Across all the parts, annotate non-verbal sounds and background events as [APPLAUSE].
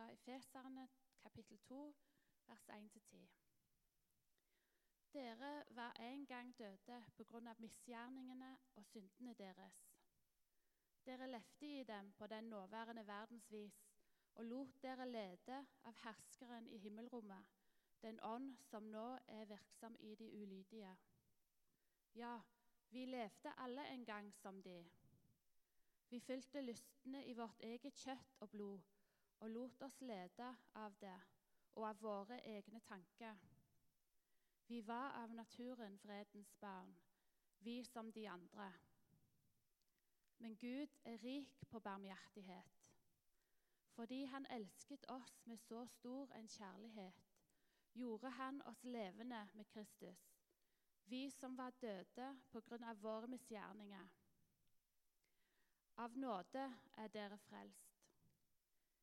fra Efeserne kapittel 2, vers 1-10. Dere var en gang døde på grunn av misgjerningene og syndene deres. Dere levde i dem på den nåværende verdens vis og lot dere lede av herskeren i himmelrommet, den ånd som nå er virksom i de ulydige. Ja, vi levde alle en gang som de. Vi fylte lystne i vårt eget kjøtt og blod og lot oss lede av det og av våre egne tanker. Vi var av naturen fredens barn, vi som de andre. Men Gud er rik på barmhjertighet. Fordi Han elsket oss med så stor en kjærlighet, gjorde Han oss levende med Kristus, vi som var døde på grunn av våre misgjerninger. Av nåde er dere frelst.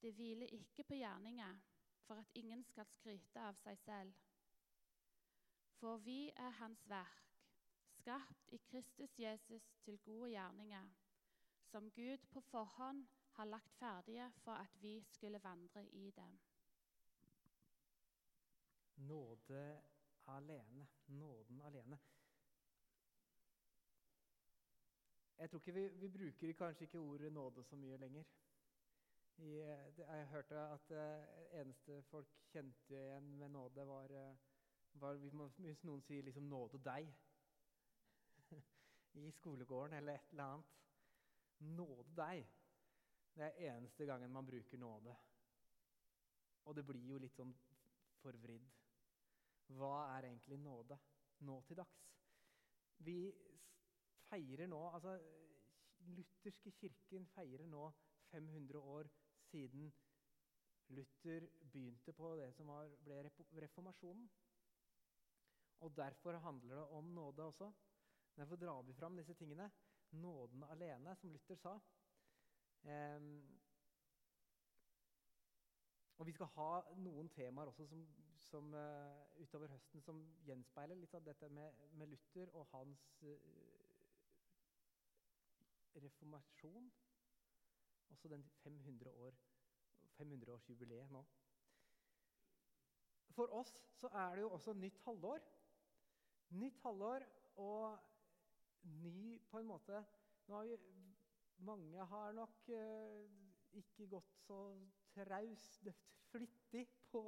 Det hviler ikke på gjerninger, for at ingen skal skryte av seg selv. For vi er Hans verk, skapt i Kristus Jesus til gode gjerninger, som Gud på forhånd har lagt ferdige for at vi skulle vandre i dem. Nåde alene. Nåden alene. Jeg tror ikke vi, vi bruker kanskje ikke ordet nåde så mye lenger. I, det, jeg hørte at det uh, eneste folk kjente igjen med nåde, var, uh, var hvis noen sier liksom 'nåde deg' [LAUGHS] i skolegården eller et eller annet. Nåde deg. Det er eneste gangen man bruker nåde. Og det blir jo litt sånn forvridd. Hva er egentlig nåde nå til dags? Vi feirer nå altså Lutherske kirken feirer nå 500 år siden Luther begynte på det som var, ble reformasjonen. Og Derfor handler det om nåde også. Derfor drar vi fram disse tingene. Nåden alene, som Luther sa. Um, og Vi skal ha noen temaer også som, som uh, utover høsten som gjenspeiler litt av dette med, med Luther og hans uh, reformasjon. Også den 500 år, 500-årsjubileet nå. For oss så er det jo også nytt halvår. Nytt halvår og ny på en måte Nå har vi mange har nok eh, ikke gått så traust, flittig på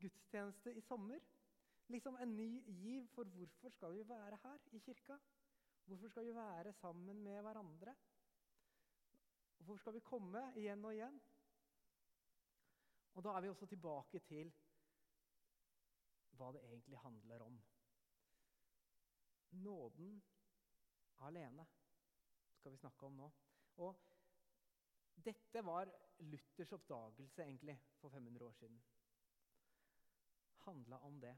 gudstjeneste i sommer. Liksom en ny giv for hvorfor skal vi være her i kirka? Hvorfor skal vi være sammen med hverandre? Hvorfor skal vi komme igjen og igjen? Og da er vi også tilbake til hva det egentlig handler om. Nåden alene skal vi snakke om nå. Og dette var Luthers oppdagelse egentlig for 500 år siden. Handla om det.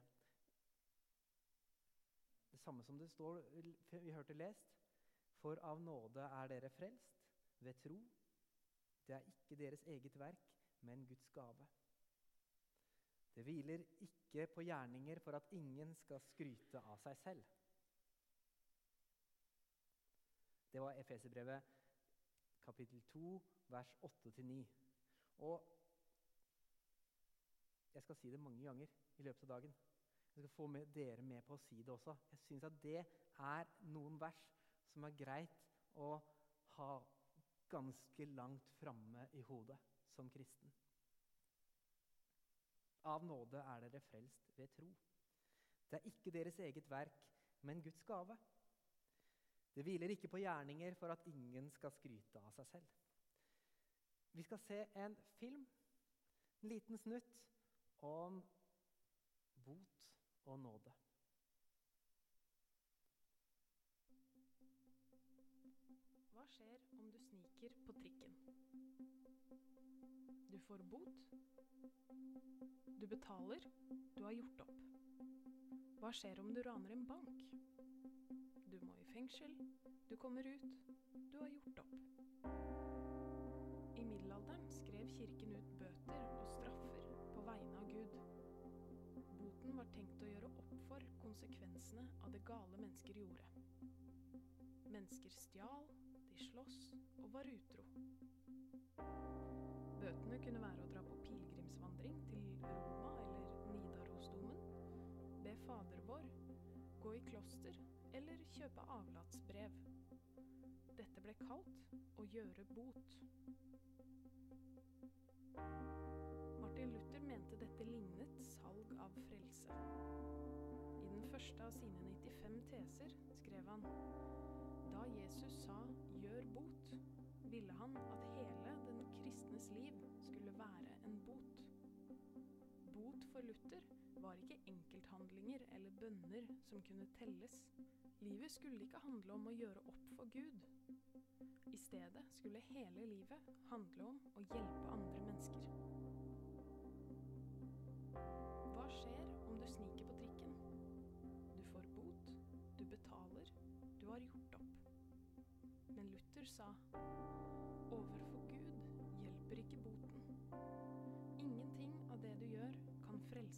Det samme som det står, vi hørte lest. For av nåde er dere frelst ved tro. Det er ikke deres eget verk, men Guds gave. Det hviler ikke på gjerninger for at ingen skal skryte av seg selv. Det var Efeserbrevet kapittel 2, vers 8-9. Og jeg skal si det mange ganger i løpet av dagen. Jeg skal få med dere med på å si det også. Jeg syns at det er noen vers som er greit å ha ganske langt framme i hodet som kristen. Av nåde er dere frelst ved tro. Det er ikke deres eget verk, men Guds gave. Det hviler ikke på gjerninger for at ingen skal skryte av seg selv. Vi skal se en film, en liten snutt, om bot og nåde. Får bot. Du betaler, du har gjort opp. Hva skjer om du raner en bank? Du må i fengsel, du kommer ut, du har gjort opp. I middelalderen skrev kirken ut bøter og straffer på vegne av Gud. Boten var tenkt å gjøre opp for konsekvensene av det gale mennesker gjorde. Mennesker stjal, de sloss og var utro. Bøtene kunne være å dra på pilegrimsvandring til Roma eller Nidarosdomen, be Fader vår, gå i kloster eller kjøpe avlatsbrev. Dette ble kalt å gjøre bot. Martin Luther mente dette lignet salg av frelse. I den første av sine 95 teser skrev han da Jesus sa 'gjør bot', ville han at hele kristnes liv skulle være en bot. Bot for Luther var ikke enkelthandlinger eller bønner som kunne telles. Livet skulle ikke handle om å gjøre opp for Gud. I stedet skulle hele livet handle om å hjelpe andre mennesker. Hva skjer om du sniker på trikken? Du får bot, du betaler, du har gjort opp. Men Luther sa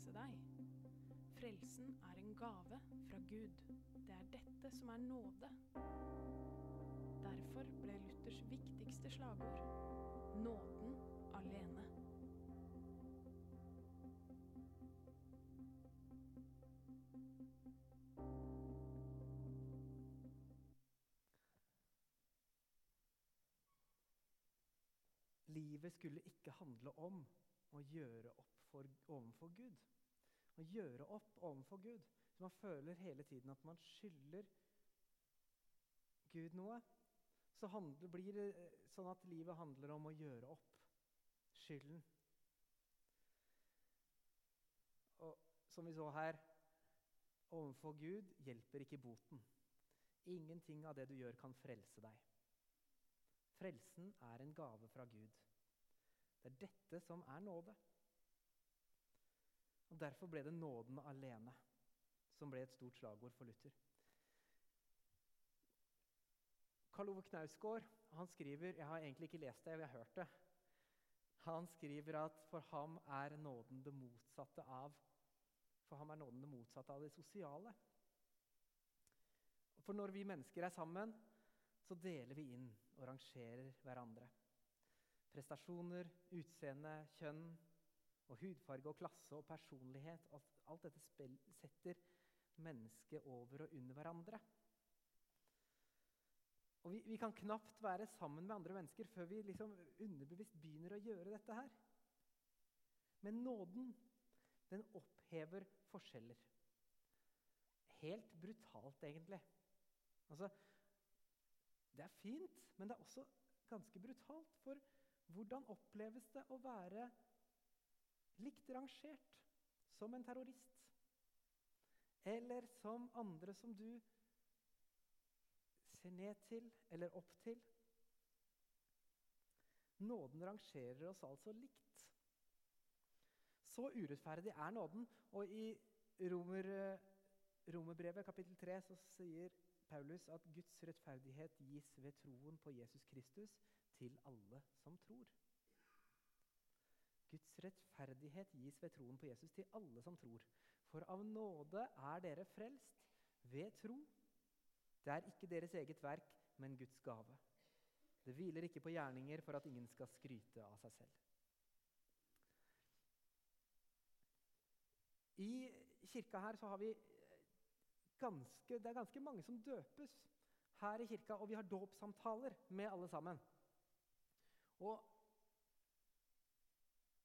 frelse deg. Frelsen er en gave fra Gud. Det er dette som er nåde. Derfor ble Luthers viktigste slagord nåden alene. Livet skulle ikke handle om å gjøre opp for, overfor Gud. Å gjøre opp overfor Gud. Så man føler hele tiden at man skylder Gud noe. Så handler, blir det eh, sånn at livet handler om å gjøre opp skylden. Og som vi så her, overfor Gud hjelper ikke boten. Ingenting av det du gjør, kan frelse deg. Frelsen er en gave fra Gud. Det er dette som er nåde. Og Derfor ble det nåden alene som ble et stort slagord for Luther. Karl Ove Knausgård han skriver Jeg har egentlig ikke lest det, jeg har hørt det. Han skriver at for ham er nåden det motsatte av For ham er nåden det motsatte av det sosiale. For når vi mennesker er sammen, så deler vi inn og rangerer hverandre. Prestasjoner, utseende, kjønn og hudfarge og klasse og personlighet Alt, dette setter mennesket over og under hverandre. Og vi, vi, kan knapt være sammen med andre mennesker før vi liksom underbevisst begynner å gjøre dette her. Men nåden, den opphever forskjeller. Helt brutalt, egentlig. Altså, det er fint, men det er også ganske brutalt. For hvordan oppleves det å være likt rangert som en terrorist? Eller som andre som du ser ned til eller opp til? Nåden rangerer oss altså likt. Så urettferdig er nåden. Og i Romer, Romerbrevet kapittel 3 så sier Paulus at Guds rettferdighet gis ved troen på Jesus Kristus til alle som tror. Guds rettferdighet gis ved troen på Jesus til alle som tror. For av nåde er dere frelst ved tro. Det er ikke deres eget verk, men Guds gave. Det hviler ikke på gjerninger for at ingen skal skryte av seg selv. I kirka her så har vi ganske, det er ganske mange som døpes her i kirka, og vi har dåpssamtaler med alle sammen. Og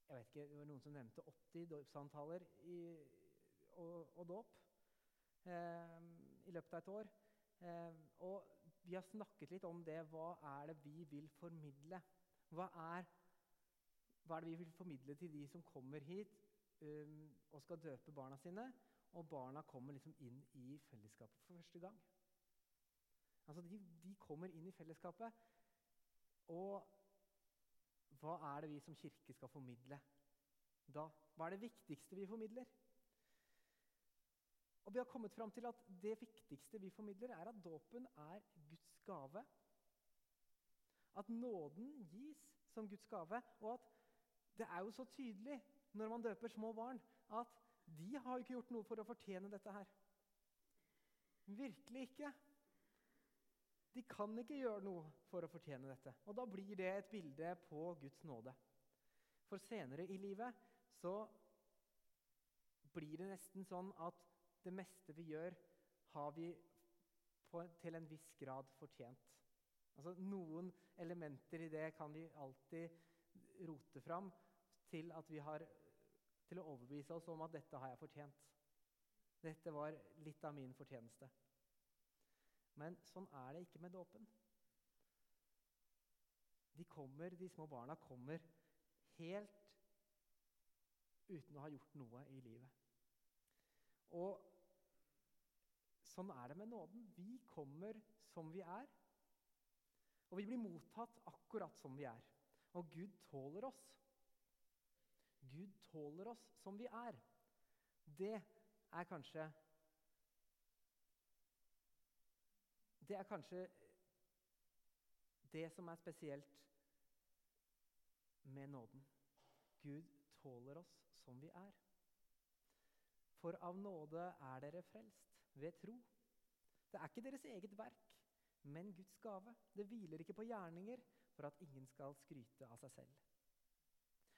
jeg vet ikke, Det var noen som nevnte 80 dåpssamtaler og, og dåp eh, i løpet av et år. Eh, og vi har snakket litt om det. Hva er det vi vil formidle? Hva er, hva er det vi vil formidle til de som kommer hit um, og skal døpe barna sine? og barna kommer liksom inn i fellesskapet for første gang. Altså, de, de kommer inn i fellesskapet, og hva er det vi som kirke skal formidle da? Hva er det viktigste vi formidler? Og Vi har kommet fram til at det viktigste vi formidler, er at dåpen er Guds gave. At nåden gis som Guds gave. Og at det er jo så tydelig når man døper små barn, at de har jo ikke gjort noe for å fortjene dette her. Virkelig ikke. De kan ikke gjøre noe for å fortjene dette. Og da blir det et bilde på Guds nåde. For senere i livet så blir det nesten sånn at det meste vi gjør, har vi på, til en viss grad fortjent. Altså Noen elementer i det kan vi alltid rote fram til, har, til å overbevise oss om at dette har jeg fortjent. Dette var litt av min fortjeneste. Men sånn er det ikke med dåpen. De, kommer, de små barna kommer helt uten å ha gjort noe i livet. Og sånn er det med nåden. Vi kommer som vi er. Og vi blir mottatt akkurat som vi er. Og Gud tåler oss. Gud tåler oss som vi er. Det er kanskje Det er kanskje det som er spesielt med nåden. Gud tåler oss som vi er. For av nåde er dere frelst ved tro. Det er ikke deres eget verk, men Guds gave. Det hviler ikke på gjerninger for at ingen skal skryte av seg selv.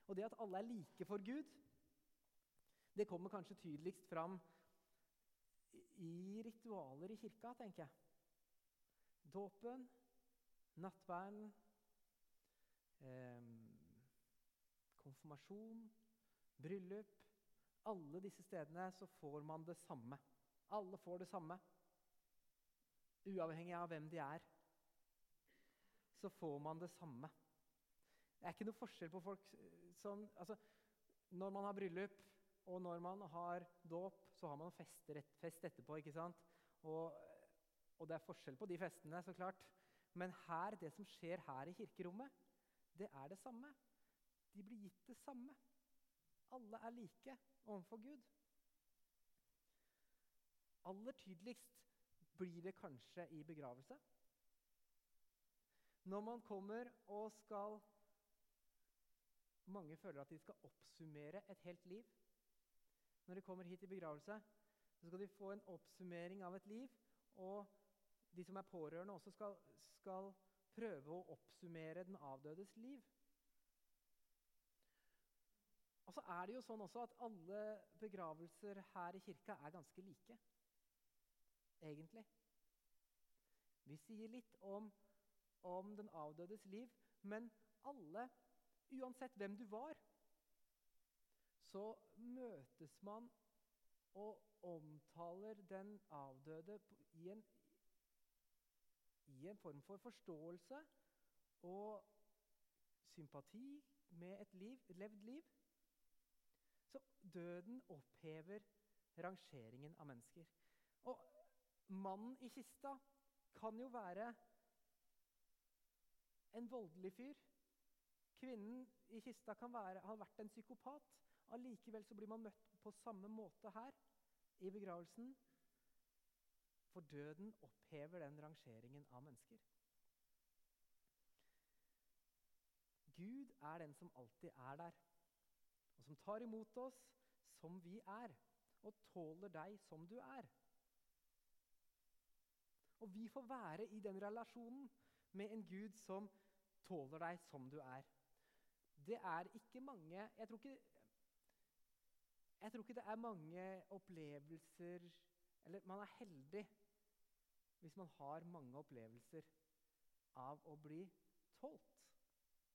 Og det at alle er like for Gud, det kommer kanskje tydeligst fram i ritualer i kirka, tenker jeg. Dåpen, nattverden, eh, konfirmasjon, bryllup Alle disse stedene så får man det samme. Alle får det samme. Uavhengig av hvem de er, så får man det samme. Det er ikke noe forskjell på folk som altså, Når man har bryllup og når man har dåp, så har man fest, fest etterpå. ikke sant? Og og det er forskjell på de festene, så klart. Men her, det som skjer her i kirkerommet, det er det samme. De blir gitt det samme. Alle er like overfor Gud. Aller tydeligst blir det kanskje i begravelse. Når man kommer og skal Mange føler at de skal oppsummere et helt liv. Når de kommer hit i begravelse, så skal de få en oppsummering av et liv. Og de som er pårørende, også skal, skal prøve å oppsummere den avdødes liv. Og så er det jo sånn også at alle begravelser her i kirka er ganske like. Egentlig. Vi sier litt om, om den avdødes liv, men alle, uansett hvem du var, så møtes man og omtaler den avdøde i en i en form for forståelse og sympati med et, liv, et levd liv. Så døden opphever rangeringen av mennesker. Og mannen i kista kan jo være en voldelig fyr. Kvinnen i kista kan være, ha vært en psykopat. Allikevel så blir man møtt på samme måte her i begravelsen for døden opphever den rangeringen av mennesker. Gud er den som alltid er der, og som tar imot oss som vi er, og tåler deg som du er. Og vi får være i den relasjonen med en Gud som tåler deg som du er. Det er ikke mange Jeg tror ikke, jeg tror ikke det er mange opplevelser eller man er heldig hvis man har mange opplevelser av å bli tålt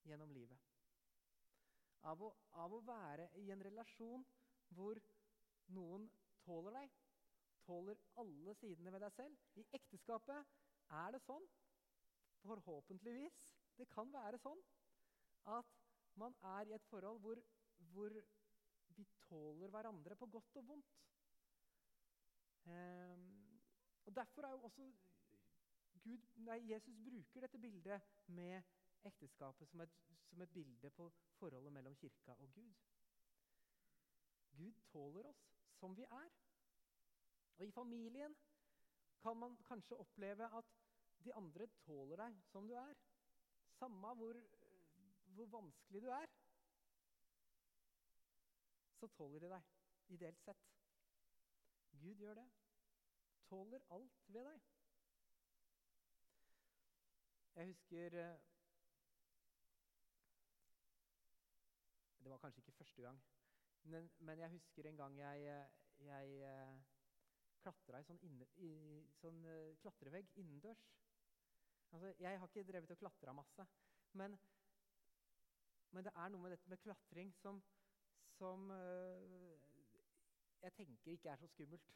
gjennom livet. Av å, av å være i en relasjon hvor noen tåler deg, tåler alle sidene ved deg selv. I ekteskapet er det sånn, forhåpentligvis, det kan være sånn, at man er i et forhold hvor, hvor vi tåler hverandre på godt og vondt. Um, og Derfor er jo også Gud, nei, Jesus bruker dette bildet med ekteskapet som et, som et bilde på forholdet mellom kirka og Gud. Gud tåler oss som vi er. Og i familien kan man kanskje oppleve at de andre tåler deg som du er. Samme hvor, hvor vanskelig du er, så tåler de deg, ideelt sett. Gud gjør det. Tåler alt ved deg. Jeg husker eh, Det var kanskje ikke første gang, men, men jeg husker en gang jeg, eh, jeg eh, klatra i sånn, inne, i, sånn uh, klatrevegg innendørs. Altså, jeg har ikke drevet og klatra masse, men, men, det er noe med dette med klatring som, som uh, jeg tenker ikke er så skummelt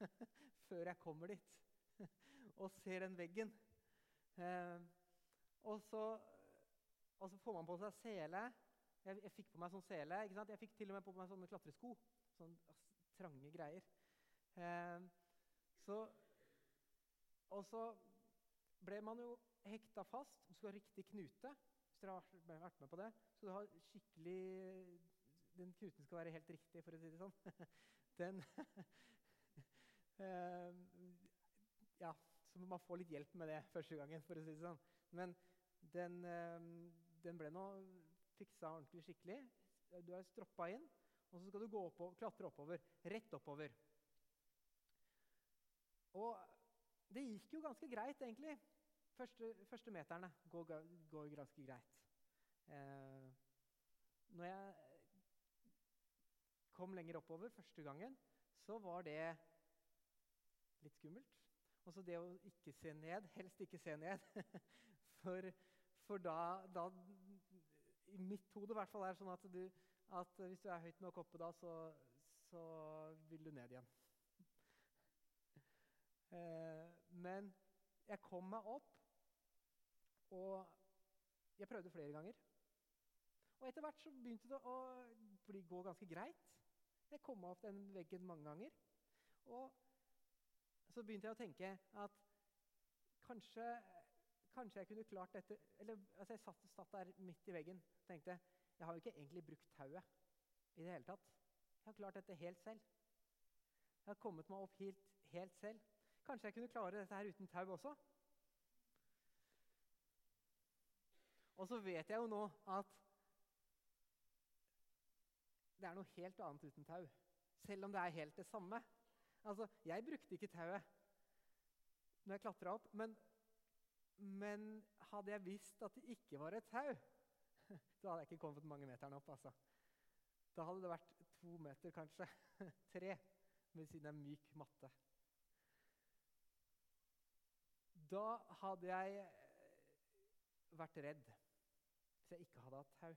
[LAUGHS] før jeg kommer dit [LAUGHS] og ser den veggen. Eh, og, så, og, så, får man på seg sele. Jeg, jeg fikk på meg sånn sele. Jeg fikk til og med på meg sånne klatresko. Sånne trange greier. Eh, så, og så ble man jo hekta fast. Du skal ha riktig knute. hvis dere har vært med på det. Så du har skikkelig Den knuten skal være helt riktig, for å si det sånn. [LAUGHS] Den [LAUGHS] eh, Ja, så må man få litt hjelp med det første gangen, for å si det sånn. Men den, eh, den ble nå fiksa ordentlig skikkelig. Du er stroppa inn, og så skal du gå opp og klatre oppover. Rett oppover. Og det gikk jo ganske greit, egentlig. Første, første meterne går, går, ganske greit. Eh, når jeg kom lenger oppover første gangen, så var det litt skummelt. Og så det å ikke se ned, helst ikke se ned. [LAUGHS] For, for da, da, I mitt hode er det sånn at, du, at hvis du er høyt nok oppe da, så, så vil du ned igjen. [LAUGHS] Eh, men jeg kom meg opp, og jeg prøvde flere ganger. Og etter hvert så begynte det å bli, gå ganske greit. Jeg kom meg opp den veggen mange ganger. Og så begynte jeg å tenke at kanskje, kanskje jeg kunne klart dette Eller altså jeg satt, satt, der midt i veggen og tenkte jeg har jo ikke egentlig brukt tauet i det hele tatt. Jeg har klart dette helt selv. Jeg har kommet meg opp helt, helt selv. Kanskje jeg kunne klare dette her uten tau også? Og så vet jeg jo nå at det er noe helt annet uten tau. Selv om det er helt det samme. Altså, Jeg brukte ikke tauet når jeg klatra opp, men, men, hadde jeg visst at det ikke var et tau, [LAUGHS] så hadde jeg ikke kommet mange meterne opp. altså. Da hadde det vært to meter, kanskje. [LAUGHS] Tre, ved siden av myk matte. Da hadde jeg eh, vært redd hvis jeg ikke hadde hatt tau.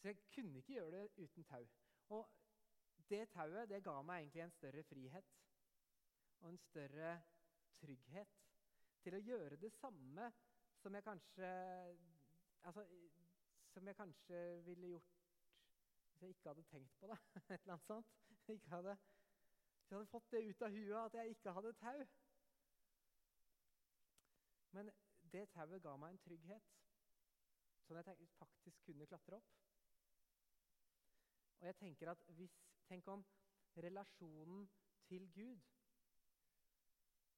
Så jeg kunne ikke gjøre det uten tau. Og det tauet det ga meg egentlig en større frihet og en større trygghet til å gjøre det samme som jeg kanskje altså, Som jeg kanskje ville gjort hvis jeg ikke hadde tenkt på det. [LAUGHS] Et eller annet sånt. Ikke hadde jeg hadde fått det ut av huet at jeg ikke hadde tau. Men det tauet ga meg en trygghet, sånn at jeg faktisk kunne klatre opp. Og jeg tenker at hvis, Tenk om relasjonen til Gud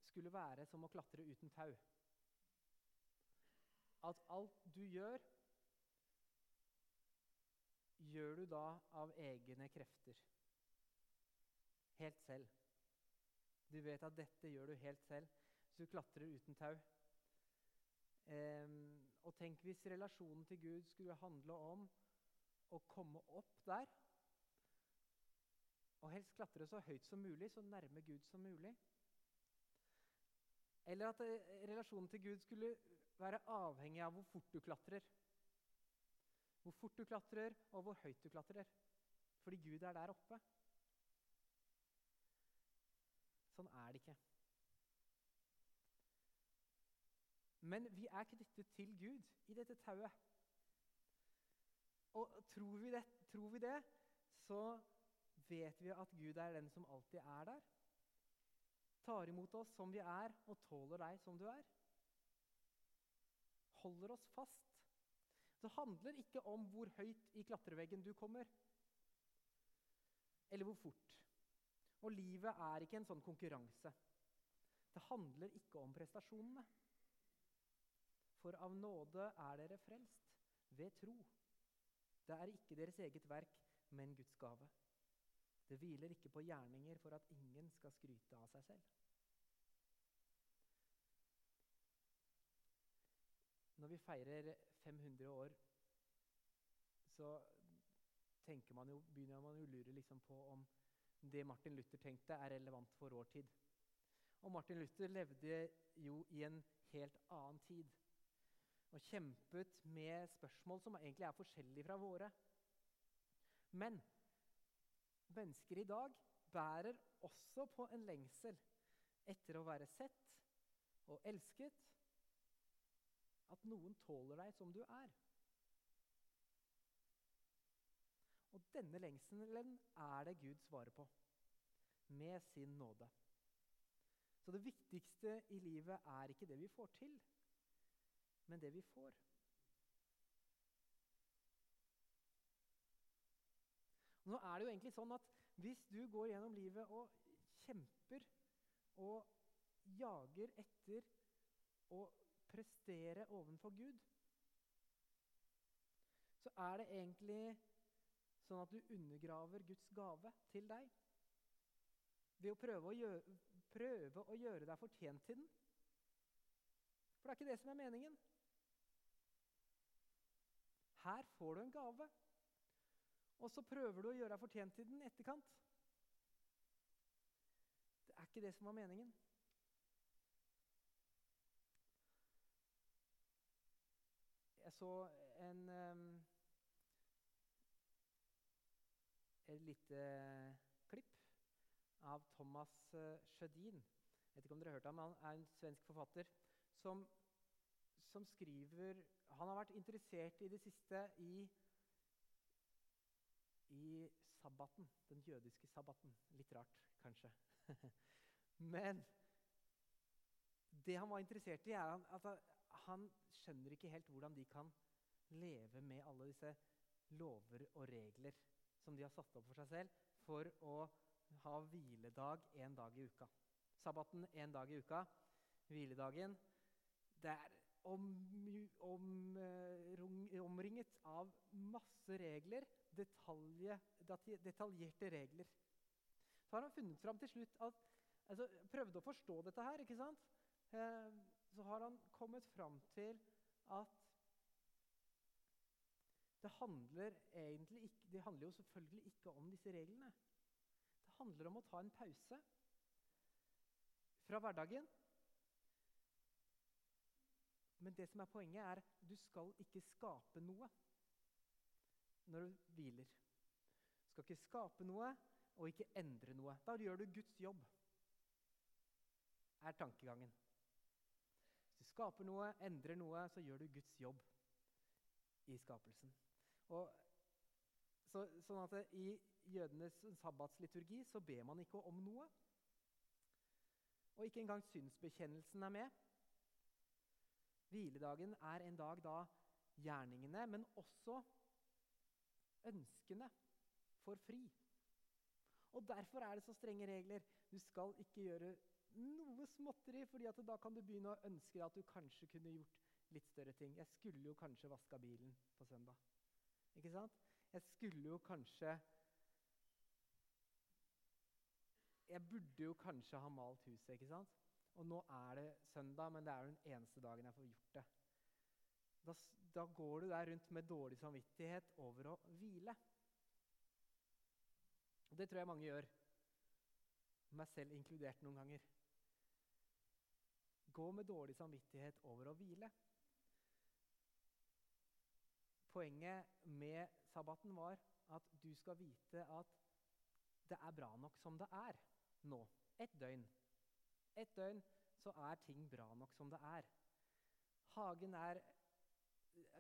skulle være som å klatre uten tau. At alt du gjør, gjør du da av egne krefter helt selv. Du vet at dette gjør du helt selv, så du klatrer uten tau. Um, og tenk hvis relasjonen til Gud skulle handle om å komme opp der. Og helst klatre så høyt som mulig, så nærme Gud som mulig. Eller at eh, relasjonen til Gud skulle være avhengig av hvor fort du klatrer. Hvor fort du klatrer, og hvor høyt du klatrer. Fordi Gud er der oppe. Sånn er det ikke. Men vi er knyttet til Gud i dette tauet. Og tror vi, det, tror vi det, så vet vi at Gud er den som alltid er der. Tar imot oss som vi er, og tåler deg som du er. holder oss fast. Det handler ikke om hvor høyt i klatreveggen du kommer, eller hvor fort. Og livet er ikke en sånn konkurranse. Det handler ikke om prestasjonene. For av nåde er dere frelst ved tro. Det er ikke deres eget verk, men Guds gave. Det hviler ikke på gjerninger for at ingen skal skryte av seg selv. Når vi feirer 500 år, så man jo, begynner man jo å lure liksom på om det Martin Luther tenkte, er relevant for vår tid. Og Martin Luther levde jo i en helt annen tid og kjempet med spørsmål som egentlig er forskjellige fra våre. Men mennesker i dag bærer også på en lengsel etter å være sett og elsket. At noen tåler deg som du er. Og denne lengselen er det Gud svarer på med sin nåde. Så det viktigste i livet er ikke det vi får til, men det vi får. Nå er det jo egentlig sånn at Hvis du går gjennom livet og kjemper og jager etter å prestere overfor Gud, så er det egentlig sånn at du undergraver Guds gave til deg ved å prøve å gjøre, prøve å gjøre deg fortjent til den. For det er ikke det som er meningen. Her får du en gave, og så prøver du å gjøre deg fortjent til den i etterkant. Det er ikke det som var meningen. Jeg så en um, Et lite klipp av Thomas uh, Sjødin. Jeg vet ikke om dere har hørt ham, Han er en svensk forfatter som, som skriver Han har vært interessert i det siste i i sabbaten, den jødiske sabbaten. Litt rart, kanskje. [LAUGHS] Men det han var interessert i, er at han skjønner ikke helt hvordan de kan leve med alle disse lover og regler som de har satt opp for seg selv for å ha hviledag én dag i uka. Sabbaten én dag i uka. Hviledagen det er om, om, uh, omringet av masse regler detalje, detaljerte regler. Så har han funnet fram til slutt at altså, Prøvde å forstå dette her, ikke sant? Eh, så har han kommet fram til at det handler, egentlig ikke, det handler jo selvfølgelig ikke om disse reglene. Det handler om å ta en pause fra hverdagen. Men det som er poenget, er at du skal ikke skape noe når du hviler. Du skal ikke skape noe og ikke endre noe. Da gjør du Guds jobb, er tankegangen. Hvis du skaper noe, endrer noe, så gjør du Guds jobb i skapelsen. Og, så, sånn at I jødenes sabbatsliturgi så ber man ikke om noe. Og ikke engang synsbekjennelsen er med. Hviledagen er en dag da gjerningene, men også ønskene får fri. Og Derfor er det så strenge regler. Du skal ikke gjøre noe småtteri, fordi da kan du begynne å ønske deg at du kanskje kunne gjort litt større ting. Jeg skulle jo kanskje vaska bilen på søndag. Ikke sant? Jeg skulle jo kanskje Jeg burde jo kanskje ha malt huset, ikke sant? Og nå er det søndag, men det er jo den eneste dagen jeg får gjort det. Da, går du der rundt med dårlig samvittighet over å hvile. Og Det tror jeg mange gjør. Meg selv inkludert noen ganger. Gå med dårlig samvittighet over å hvile. Poenget med sabbaten var at du skal vite at det er bra nok som det er nå. Et døgn. Et døgn så er ting bra nok som det er. Hagen er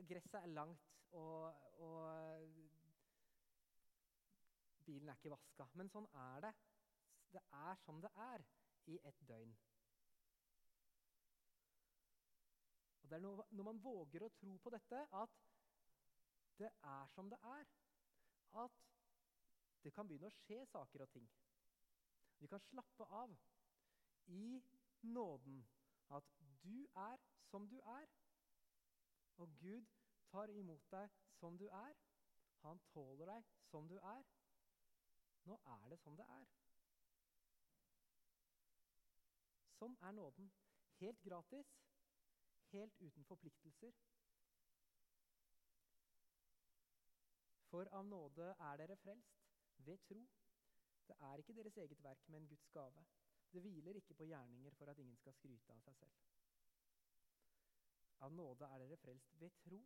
Gresset er langt, og, og bilen er ikke vaska. Men sånn er det. Det er som det er i et døgn. Og det er når, man våger å tro på dette, at det er som det er. At det kan begynne å skje saker og ting. Vi kan slappe av i nåden. At du er som du er. Og Gud tar imot deg som du er. Han tåler deg som du er. Nå er det som det er. Sånn er nåden. Helt gratis, helt uten forpliktelser. For av nåde er dere frelst, ved tro. Det er ikke deres eget verk, men Guds gave. Det hviler ikke på gjerninger for at ingen skal skryte av seg selv. Av nåde er dere frelst ved tro.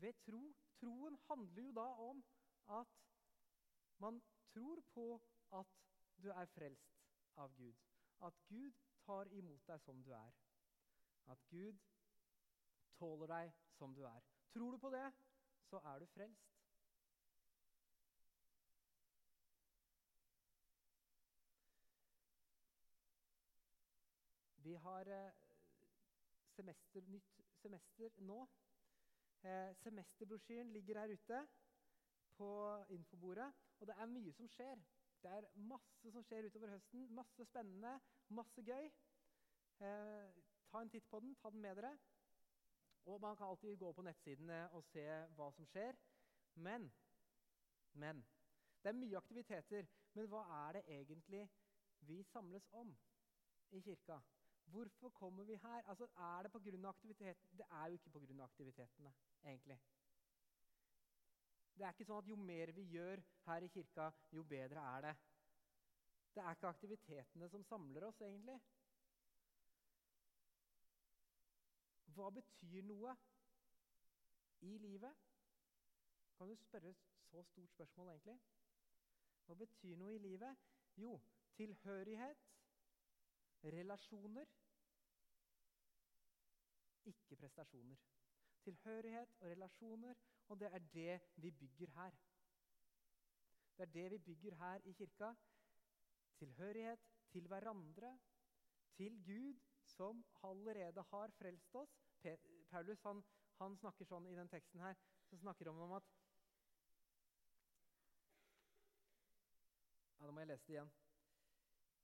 Ved tro. Troen handler jo da om at man tror på at du er frelst av Gud. At Gud tar imot deg som du er. At Gud tåler deg som du er. Tror du på det, så er du frelst. Vi har eh, semester, nytt semester nå. Eh, semesterbrosjyren ligger her ute på infobordet, og det er mye som skjer. Det er masse som skjer utover høsten. Masse spennende, masse gøy. Eh, ta en titt på den, ta den med dere. Og man kan alltid gå på nettsidene og se hva som skjer. Men, men Det er mye aktiviteter. Men hva er det egentlig vi samles om i kirka? Hvorfor kommer vi her? Altså, Er det pga. aktiviteten? Det er jo ikke pga. aktivitetene, egentlig. Det er ikke sånn at jo mer vi gjør her i kirka, jo bedre er det. Det er ikke aktivitetene som samler oss, egentlig. Hva betyr noe i livet? Kan du spørre så stort spørsmål, egentlig? Hva betyr noe i livet? Jo, tilhørighet, relasjoner, ikke prestasjoner. Tilhørighet og relasjoner, og det er det vi bygger her. Det er det vi bygger her i kirka. Tilhørighet til hverandre, til Gud, som allerede har frelst oss. Paulus han, han snakker sånn i den teksten her, så snakker han om at Ja, Da må jeg lese det igjen.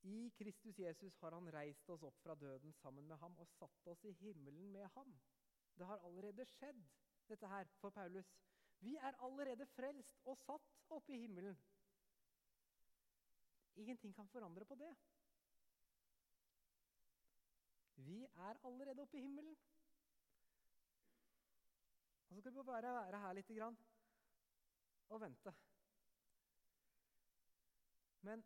I Kristus Jesus har han reist oss opp fra døden sammen med ham og satt oss i himmelen med ham. Det har allerede skjedd, dette her, for Paulus. Vi er allerede frelst og satt oppe i himmelen. Ingenting kan forandre på det. Vi er allerede oppe i himmelen. Og så skal vi bare være her litt grann og vente. Men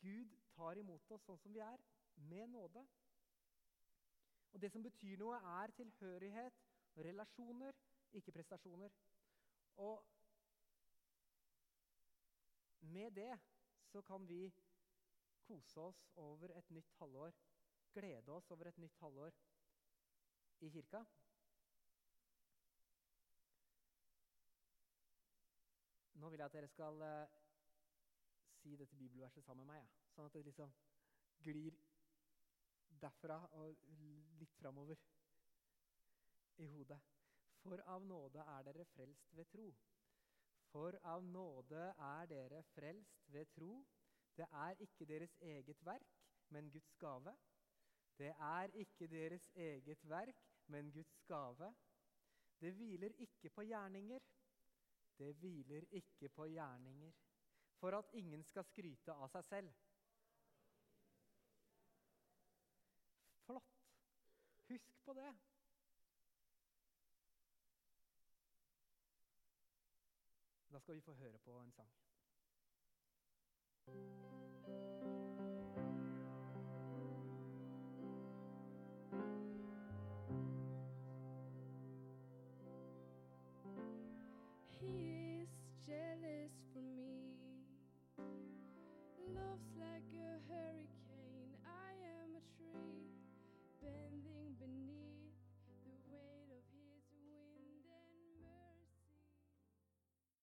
Gud tar imot oss sånn som vi er, med nåde. Og Det som betyr noe, er tilhørighet relasjoner, ikke prestasjoner. Og med det så kan vi kose oss over et nytt halvår, glede oss over et nytt halvår i kirka. Nå vil jeg at dere skal uh, si dette bibelverset sammen med meg. Ja. Sånn at det liksom glir derfra og litt framover i hodet. For av nåde er dere frelst ved tro. For av nåde er dere frelst ved tro. Det er ikke deres eget verk, men Guds gave. Det er ikke deres eget verk, men Guds gave. Det hviler ikke på gjerninger. Det hviler ikke på gjerninger. For at ingen skal skryte av seg selv. Husk på det. Da skal vi få høre på en sang.